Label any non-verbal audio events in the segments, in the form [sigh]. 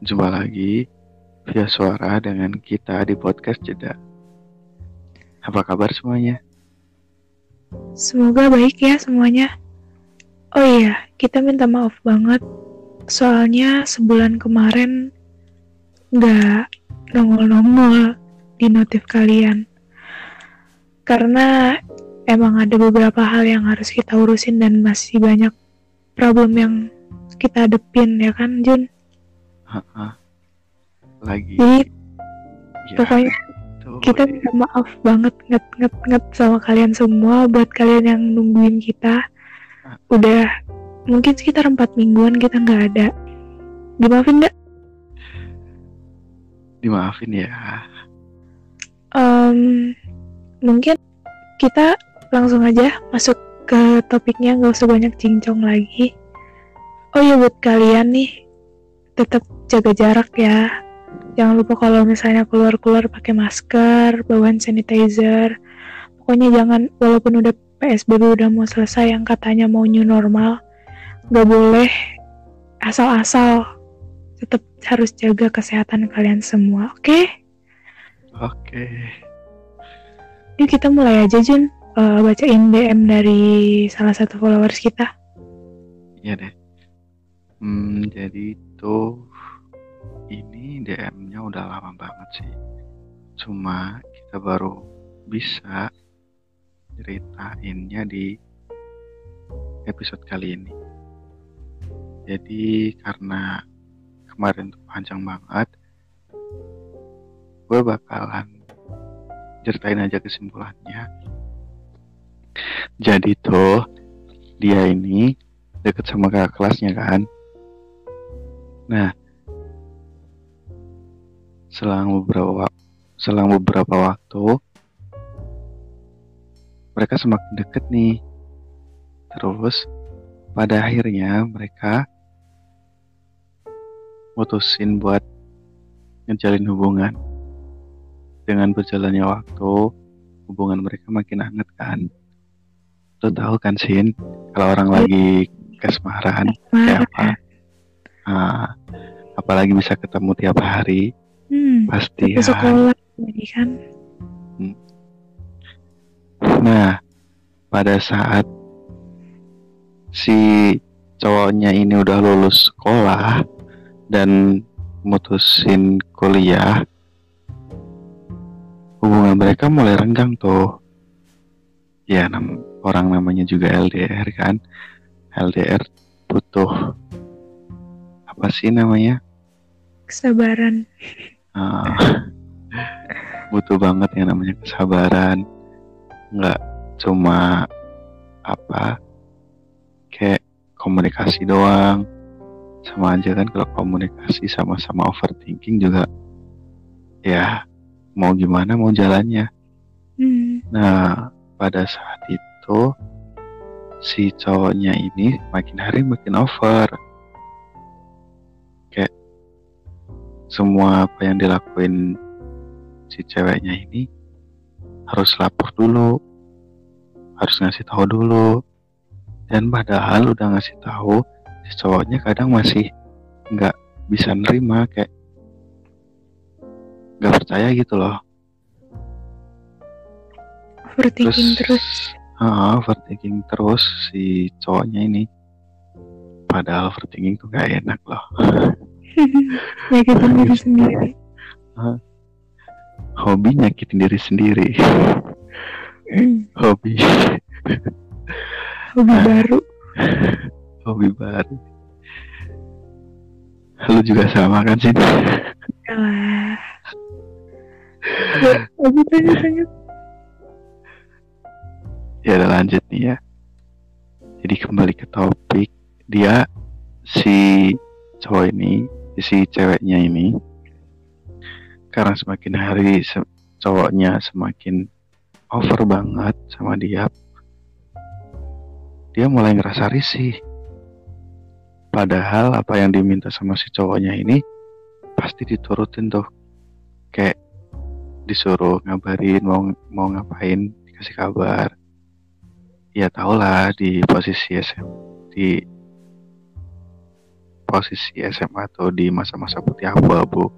Jumpa lagi via suara dengan kita di podcast Jeda. Apa kabar semuanya? Semoga baik ya semuanya. Oh iya, kita minta maaf banget. Soalnya sebulan kemarin nggak nongol-nongol di notif kalian. Karena emang ada beberapa hal yang harus kita urusin dan masih banyak problem yang kita hadepin ya kan Jun? Lagi. Jadi Ya, pokoknya tuh, kita minta maaf banget nget nget nget sama kalian semua. Buat kalian yang nungguin kita udah mungkin sekitar empat mingguan kita nggak ada. Dimaafin nggak? Dimaafin ya. Em, mungkin kita langsung aja masuk ke topiknya nggak usah banyak cincong lagi. Oh ya buat kalian nih tetap jaga jarak ya jangan lupa kalau misalnya keluar-keluar pakai masker bawa hand sanitizer pokoknya jangan walaupun udah PSBB udah mau selesai yang katanya mau new normal nggak boleh asal-asal tetap harus jaga kesehatan kalian semua oke Oke. Yuk kita mulai aja Jun Eh, bacain DM dari salah satu followers kita. Iya deh. Hmm, jadi tuh ini DM-nya udah lama banget sih. Cuma kita baru bisa ceritainnya di episode kali ini. Jadi karena kemarin tuh panjang banget, gue bakalan ceritain aja kesimpulannya. Jadi tuh dia ini deket sama kakak kelasnya kan. Nah, selang beberapa selang beberapa waktu mereka semakin deket nih. Terus pada akhirnya mereka mutusin buat ngejalin hubungan. Dengan berjalannya waktu, hubungan mereka makin hangat kan. Lo tahu kan Sin, kalau orang lagi kasmaran kayak apa? Ah, apalagi bisa ketemu tiap hari, Hmm, pasti ya. sekolah jadi kan. Nah, pada saat si cowoknya ini udah lulus sekolah dan mutusin kuliah, hubungan mereka mulai renggang tuh. Ya, nam- orang namanya juga LDR kan. LDR butuh apa sih namanya? Kesabaran. [laughs] Ah, [laughs] butuh banget yang namanya kesabaran. Nggak cuma apa kayak komunikasi doang. Sama aja kan kalau komunikasi sama-sama overthinking juga ya mau gimana mau jalannya. Hmm, nah pada saat itu si cowoknya ini makin hari makin over semua apa yang dilakuin si ceweknya ini harus lapor dulu harus ngasih tahu dulu dan padahal udah ngasih tahu si cowoknya kadang masih nggak bisa nerima kayak nggak percaya gitu loh overthinking terus. Ah, overthinking terus si cowoknya ini. Padahal overthinking tuh gak enak loh. [laughs] [laughs] Nyakitin diri sendiri. Hobi nyakitin diri sendiri. Hobi, hobi baru. [laughs] hobi baru. Lu juga sama kan sih? Ya, lanjut, lanjut, lanjut. Ya udah lanjut nih ya. Jadi kembali ke topik dia si cowok ini, si ceweknya ini karena semakin hari se- cowoknya semakin over banget sama dia. Dia mulai ngerasa risih. Padahal apa yang diminta sama si cowoknya ini pasti diturutin tuh. Kayak disuruh ngabarin mau mau ngapain dikasih kabar ya tau lah di posisi SM di posisi SMA atau di masa-masa putih abu-abu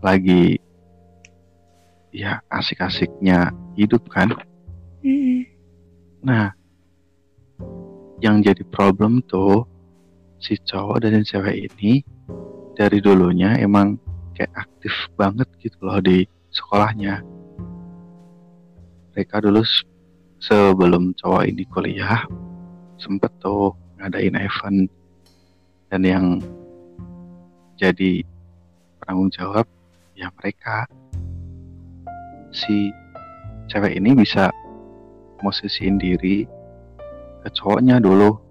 lagi ya asik-asiknya hidup kan? Mm-mm. nah yang jadi problem tuh si cowok dan si cewek ini dari dulunya emang kayak aktif banget gitu loh di sekolahnya. Mereka dulu sebelum cowok ini kuliah sempet tuh ngadain event dan yang jadi penanggung jawab ya mereka. Si cewek ini bisa posisiin diri ke cowoknya dulu.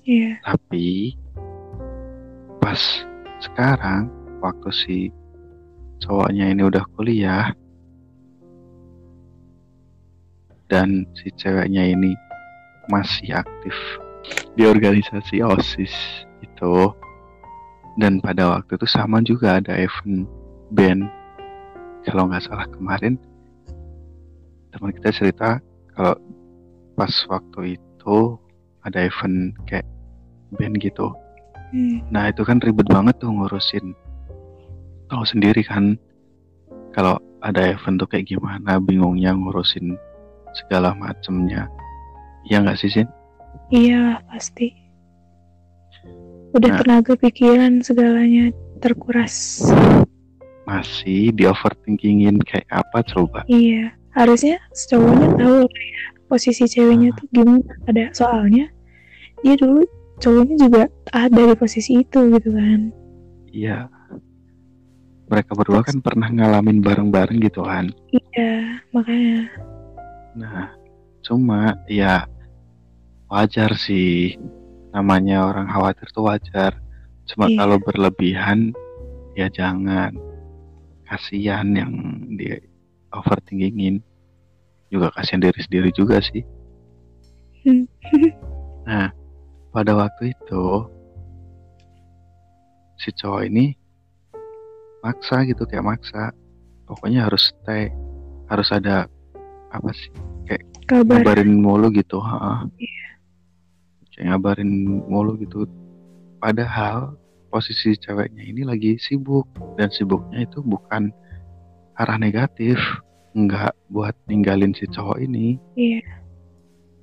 Iya. tapi pas sekarang waktu si cowoknya ini udah kuliah dan si ceweknya ini masih aktif di organisasi OSIS itu dan pada waktu itu sama juga ada event band kalau nggak salah kemarin teman kita cerita kalau pas waktu itu ada event kayak band gitu Hmm. Nah itu kan ribet banget tuh ngurusin Tahu sendiri kan Kalau ada event tuh kayak gimana Bingungnya ngurusin segala macemnya Iya nggak sih Sin? Iya, pasti. Udah Nah. tenaga pikiran segalanya terkuras. Masih di overthinkingin kayak apa coba Iya, harusnya cowoknya tahu ya posisi ceweknya tuh gimana. Ada soalnya dia dulu cowoknya juga ada di posisi itu gitu kan. Iya Mereka berdua kan pernah ngalamin bareng-bareng gitu kan Iya, makanya. Nah cuma ya wajar sih Namanya orang khawatir tuh wajar Cuma Iya. kalau berlebihan ya jangan kasihan yang di overthinkingin juga kasihan diri sendiri juga sih Hmm. [laughs] nah pada waktu itu si cowok ini maksa gitu kayak maksa pokoknya harus stay harus ada apa sih Kabar. ngabarin mulu gitu ha Iya. Kayak ngabarin mulu gitu padahal posisi ceweknya ini lagi sibuk dan sibuknya itu bukan arah negatif nggak buat ninggalin si cowok ini Iya.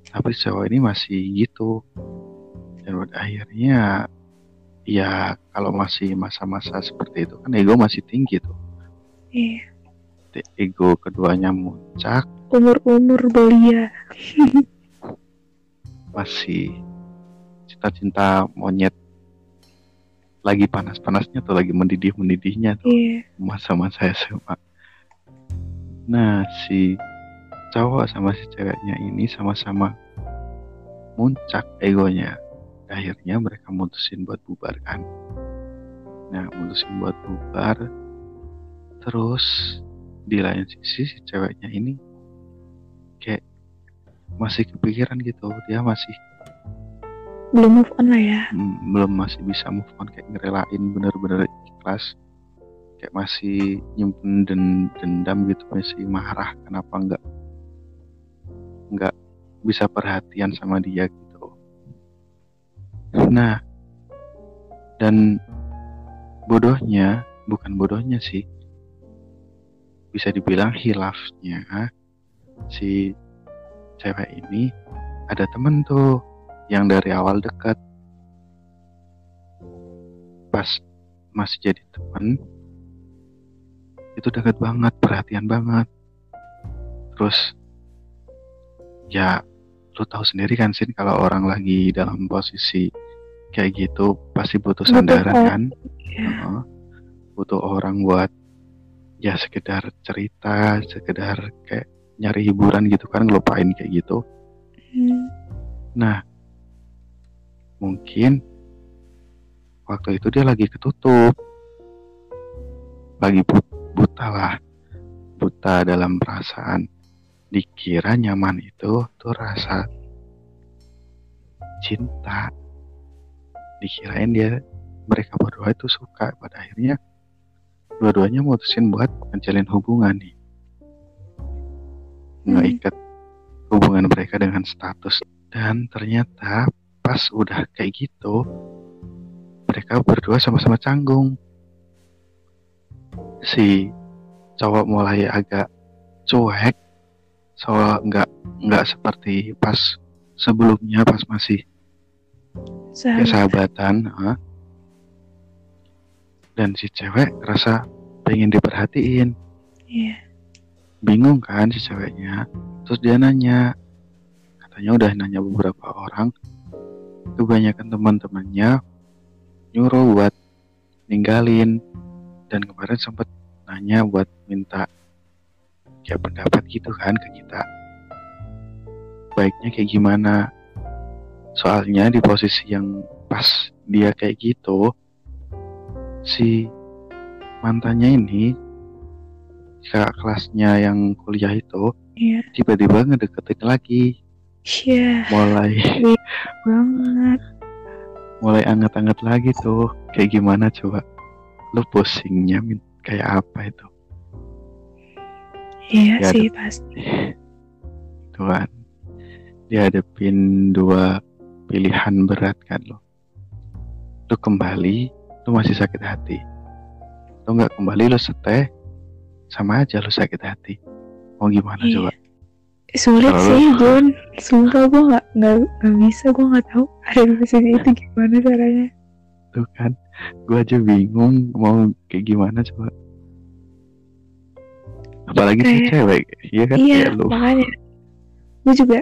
tapi si cowok ini masih gitu dan pada akhirnya ya kalau masih masa-masa seperti itu kan ego masih tinggi tuh Iya. ego keduanya muncak Umur-umur belia. [laughs] masih cinta-cinta monyet lagi panas-panasnya tuh lagi mendidih-mendidihnya tuh Iya. masa-masa SMA. Nah, si cowok sama si ceweknya ini sama-sama muncak egonya. Akhirnya mereka mutusin buat bubar kan. Nah, mutusin buat bubar. Terus di lain sisi si ceweknya ini kayak masih kepikiran gitu. Dia masih Belum move on lah ya. mm, belum masih bisa move on kayak ngerelain bener-bener ikhlas kayak masih nyimpen den- dendam gitu masih marah kenapa nggak nggak bisa perhatian sama dia gitu nah dan bodohnya bukan bodohnya sih bisa dibilang hilafnya si cewek ini ada temen tuh yang dari awal dekat pas masih jadi teman itu dekat banget perhatian banget terus ya lu tahu sendiri kan sih kalau orang lagi dalam posisi kayak gitu pasti butuh sandaran orang. kan. Heeh. butuh orang buat ya sekedar cerita sekedar kayak nyari hiburan gitu kan ngelupain kayak gitu Hmm. Nah, mungkin waktu itu dia lagi ketutup, lagi but- buta lah, buta dalam perasaan. Dikira nyaman itu tuh rasa cinta. Dikirain dia mereka berdua itu suka. Pada akhirnya dua-duanya mutusin buat menjalin hubungan nih, ngeikat hubungan mereka dengan status dan ternyata pas udah kayak gitu mereka berdua sama-sama canggung si cowok mulai agak cuek soal nggak nggak seperti pas sebelumnya pas masih ya, sahabatan ha? dan si cewek rasa pengen diperhatiin yeah. bingung kan si ceweknya terus dia nanya katanya udah nanya beberapa orang kebanyakan teman-temannya nyuruh buat ninggalin. Dan kemarin sempat nanya buat minta ya pendapat gitu kan ke kita. Baiknya kayak gimana? Soalnya di posisi yang pas dia kayak gitu si mantannya ini kakak kelasnya yang kuliah itu yeah. tiba-tiba ngedeketin lagi mulai banget mulai anget-anget lagi tuh kayak gimana coba lu pusingnya kayak apa itu Iya ya, sih pasti. Tuhan, dihadapin dua pilihan berat kan lo. Lu kembali, lu masih sakit hati. Lu nggak kembali, lu seteh, sama aja lu sakit hati. Mau gimana iya. coba? Sulit Kalo sih, [laughs] Jun. Sumpah gue nggak nggak bisa, gue nggak tahu ada di posisi [laughs] itu gimana caranya. Tuh kan, gue aja bingung mau kayak gimana coba apalagi kayak, si cewek iya kan iya lu. makanya gue juga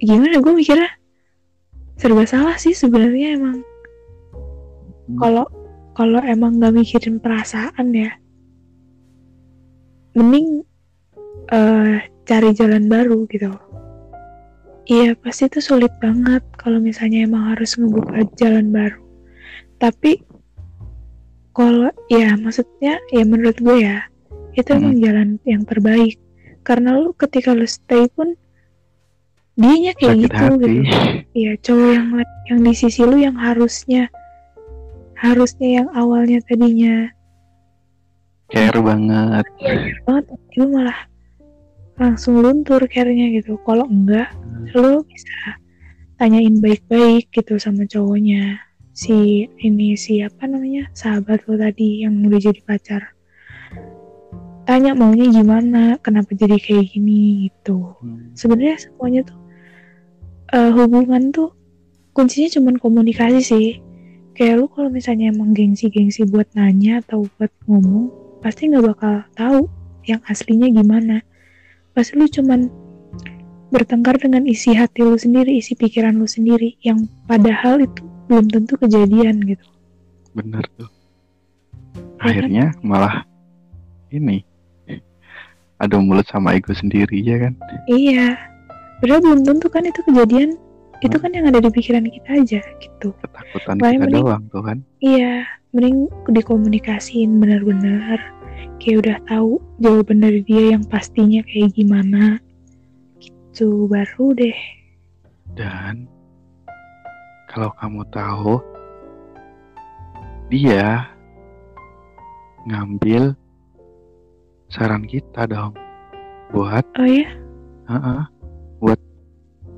gimana gue mikirnya serba salah sih sebenarnya emang hmm. kalau hmm. kalau emang nggak mikirin perasaan ya mending uh, cari jalan baru gitu. Iya pasti itu sulit banget kalau misalnya emang harus ngebuka jalan baru. Tapi kalau ya maksudnya ya menurut gue ya itu hmm. emang jalan yang terbaik. Karena lu ketika lu stay pun dianya kayak Sakit gitu hati. gitu. Iya cowok yang yang di sisi lu yang harusnya harusnya yang awalnya tadinya. Care banget. Care banget. Lu malah langsung luntur care-nya gitu. Kalau enggak hmm. lu bisa tanyain baik-baik gitu sama cowoknya. Si ini siapa namanya sahabat lo tadi yang udah jadi pacar. Tanya maunya gimana kenapa jadi kayak gini gitu. Hmm. sebenarnya semuanya tuh uh, hubungan tuh kuncinya cuma komunikasi sih. Kayak lu kalau misalnya emang gengsi-gengsi buat nanya atau buat ngomong pasti nggak bakal tahu yang aslinya gimana pasti lu cuman bertengkar dengan isi hati lu sendiri isi pikiran lu sendiri yang padahal itu belum tentu kejadian gitu. Bener tuh. Ya akhirnya kan? malah ini ada mulut sama ego sendiri ya kan? Iya. Padahal belum tentu kan itu kejadian. Hmm. itu kan yang ada di pikiran kita aja gitu. Ketakutan kita mending, doang tuh kan? Iya mending dikomunikasiin benar-benar kayak udah tahu jawaban dari dia yang pastinya kayak gimana. Gitu baru deh. Dan kalau kamu tahu dia ngambil saran kita dong. Buat oh ya? Uh -uh, buat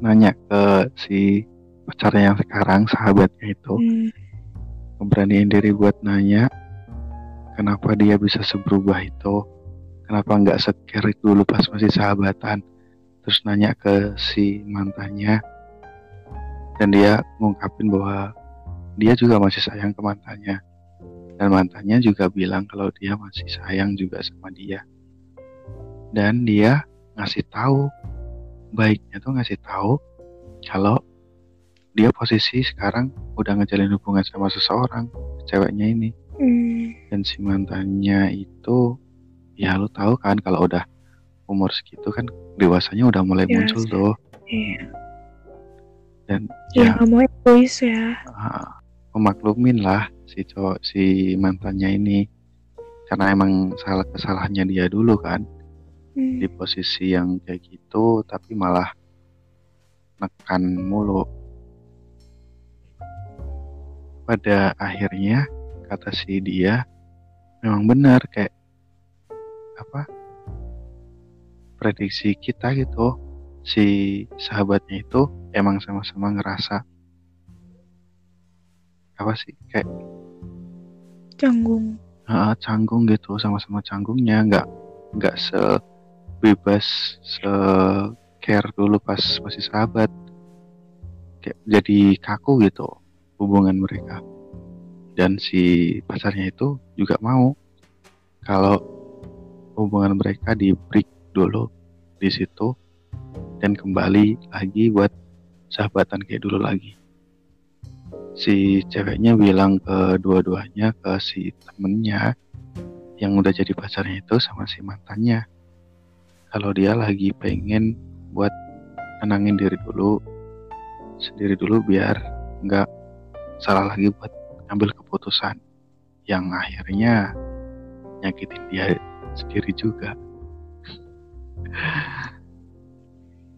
nanya ke si pacarnya yang sekarang sahabatnya itu. Hmm. memberaniin diri buat nanya kenapa dia bisa seberubah itu kenapa nggak sekerit dulu pas masih sahabatan terus nanya ke si mantannya dan dia ngungkapin bahwa dia juga masih sayang ke mantannya dan mantannya juga bilang kalau dia masih sayang juga sama dia. Dan dia ngasih tahu, baiknya tuh ngasih tahu kalau dia posisi sekarang udah ngejalin hubungan sama seseorang, ceweknya ini. Hmm. Dan si mantannya itu, ya lu tahu kan kalau udah umur segitu kan dewasanya udah mulai ya, muncul tuh. Iya. Dan ya, ya mau egois ya. Uh, memaklumin lah si cowok si mantannya ini karena emang salah kesalahannya dia dulu kan hmm. di posisi yang kayak gitu tapi malah nekan mulu pada akhirnya kata si dia memang benar kayak apa prediksi kita gitu. Si sahabatnya itu emang sama-sama ngerasa apa sih kayak canggung. Uh, canggung gitu sama-sama canggungnya. Nggak nggak sebebas se care dulu pas masih sahabat. Kayak jadi kaku gitu hubungan mereka dan si pacarnya itu juga mau. Kalau hubungan mereka di break dulu di situ dan kembali lagi buat sahabatan kayak dulu lagi. Si ceweknya bilang ke dua-duanya ke si temennya yang udah jadi pacarnya itu sama si mantannya. Kalau dia lagi pengen buat tenangin diri dulu sendiri dulu biar nggak salah lagi buat ngambil keputusan yang akhirnya nyakitin dia sendiri juga.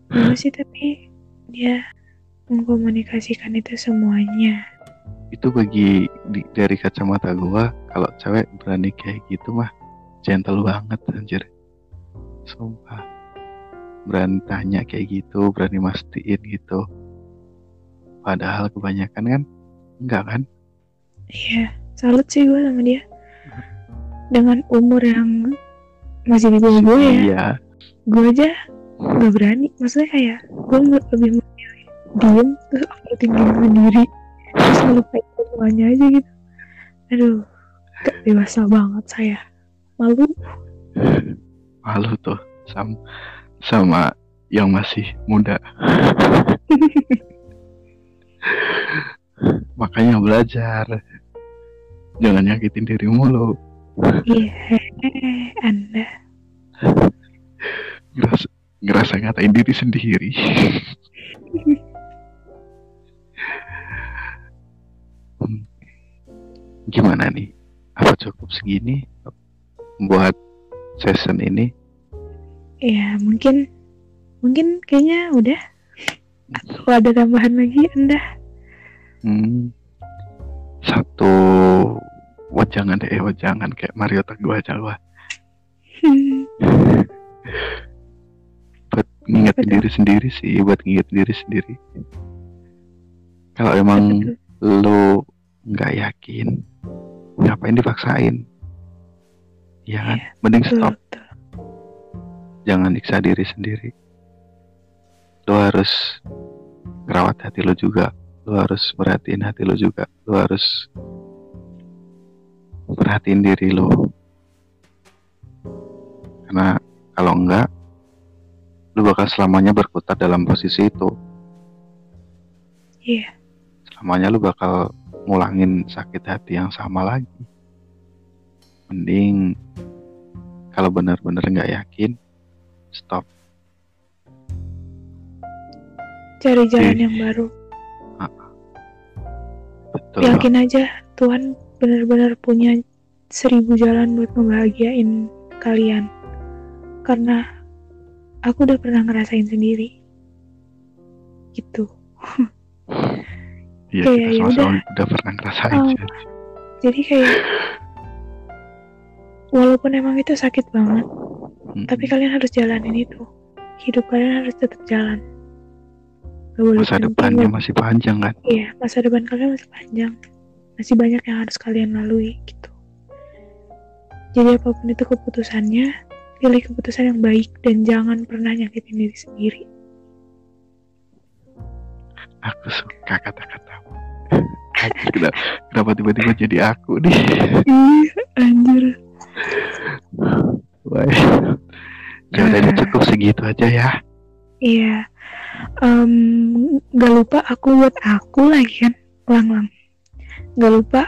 Dulu sih tapi dia mengkomunikasikan itu semuanya. Itu bagi di, dari kacamata gua kalau cewek berani kayak gitu mah gentle banget anjir. Sumpah. Berani tanya kayak gitu, berani mastiin gitu. Padahal kebanyakan kan enggak kan? Iya, salut sih gue sama dia. Dengan umur yang masih di bawah gue ya. Iya. Gue aja gak berani. Maksudnya kayak gue lebih memilih diem terus uploadin diri sendiri. Terus ngelupain semuanya aja gitu. Aduh, gak dewasa banget saya. Malu. [laughs] Malu tuh sama sama yang masih muda. [laughs] Makanya belajar. Jangan nyakitin dirimu lo. Iya, Anda. Ngerasa, ngerasa ngatain diri sendiri. Hmm. Gimana nih? Apa cukup segini buat session ini? Ya, mungkin mungkin kayaknya udah. Kalau ada tambahan lagi, Anda. Hmm. Satu wajangan deh, eh, wajangan kayak Mario Teguh aja gua. Buat ngingetin diri sendiri sih, buat ngingetin diri sendiri. Kalau emang lo nggak yakin, ngapain dipaksain? Ya kan? Iya, Mending stop, betul. jangan nyiksa diri sendiri. Lo harus merawat hati lo juga. Lo harus merhatiin hati lo juga. Lo harus perhatiin diri lo. Karena kalau enggak, lo bakal selamanya berkutat dalam posisi itu. Iya, Selamanya lo bakal ngulangin sakit hati yang sama lagi. Mending kalau benar-benar nggak yakin, stop. cari jalan Ih. yang baru. Betul. Yakin aja Tuhan benar-benar punya seribu jalan buat ngebahagiain kalian. Karena aku udah pernah ngerasain sendiri. Gitu. [laughs] Iya, kayak kita ya sama-sama udah pernah ngerasain sih. Jadi kayak walaupun emang itu sakit banget, Mm-mm. tapi kalian harus jalanin itu. Hidup kalian harus tetap jalan. Gak boleh masa depannya masih panjang kan? Iya, masa depan kalian masih panjang. Masih banyak yang harus kalian lalui gitu. Jadi apa pun itu keputusannya, pilih keputusan yang baik dan jangan pernah nyakitin diri sendiri. Aku suka kata-katamu. Kenapa, kenapa tiba-tiba jadi aku nih? Iya, anjir. Wah. Ya udah cukup segitu aja ya. Iya. Em, gak lupa aku buat aku lagi kan, lang-lang. Gak lupa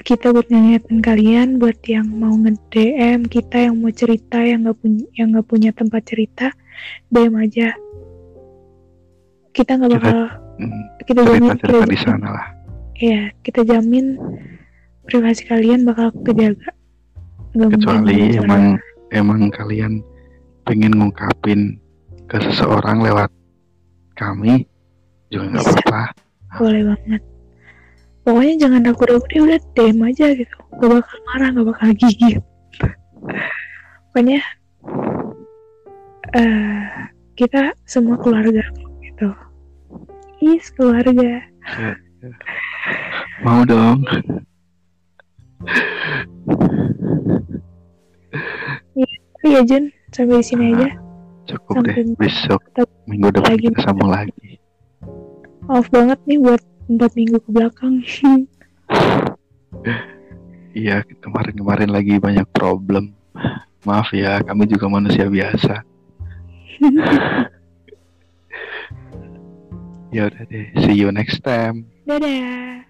kita buat ngingetin kalian buat yang mau nge-DM kita yang mau cerita yang gak punya yang gak punya tempat cerita DM aja kita nggak Kita- bakal Hmm, kita jamin kita cerita-cerita di sana lah. Iya, kita jamin privasi kalian bakal kejaga. Gak Kecuali emang emang kalian pengen ngungkapin ke seseorang lewat kami juga nggak apa-apa. boleh banget. Pokoknya jangan ragu-ragu deh, udah DM aja gitu. Gak bakal marah, gak bakal gigit. Pokoknya eh kita semua keluarga gitu. Is keluarga. [laughs] Mau dong. Iya Jun, sampai di sini aja. Cukup Sampai deh. Besok minggu depan lagi. kita sambung lagi. Maaf banget nih buat empat minggu ke belakang. [laughs] Iya, kemarin-kemarin lagi banyak problem. Maaf ya, kami juga manusia biasa. [laughs] [laughs] ya udah deh, see you next time. Dadah.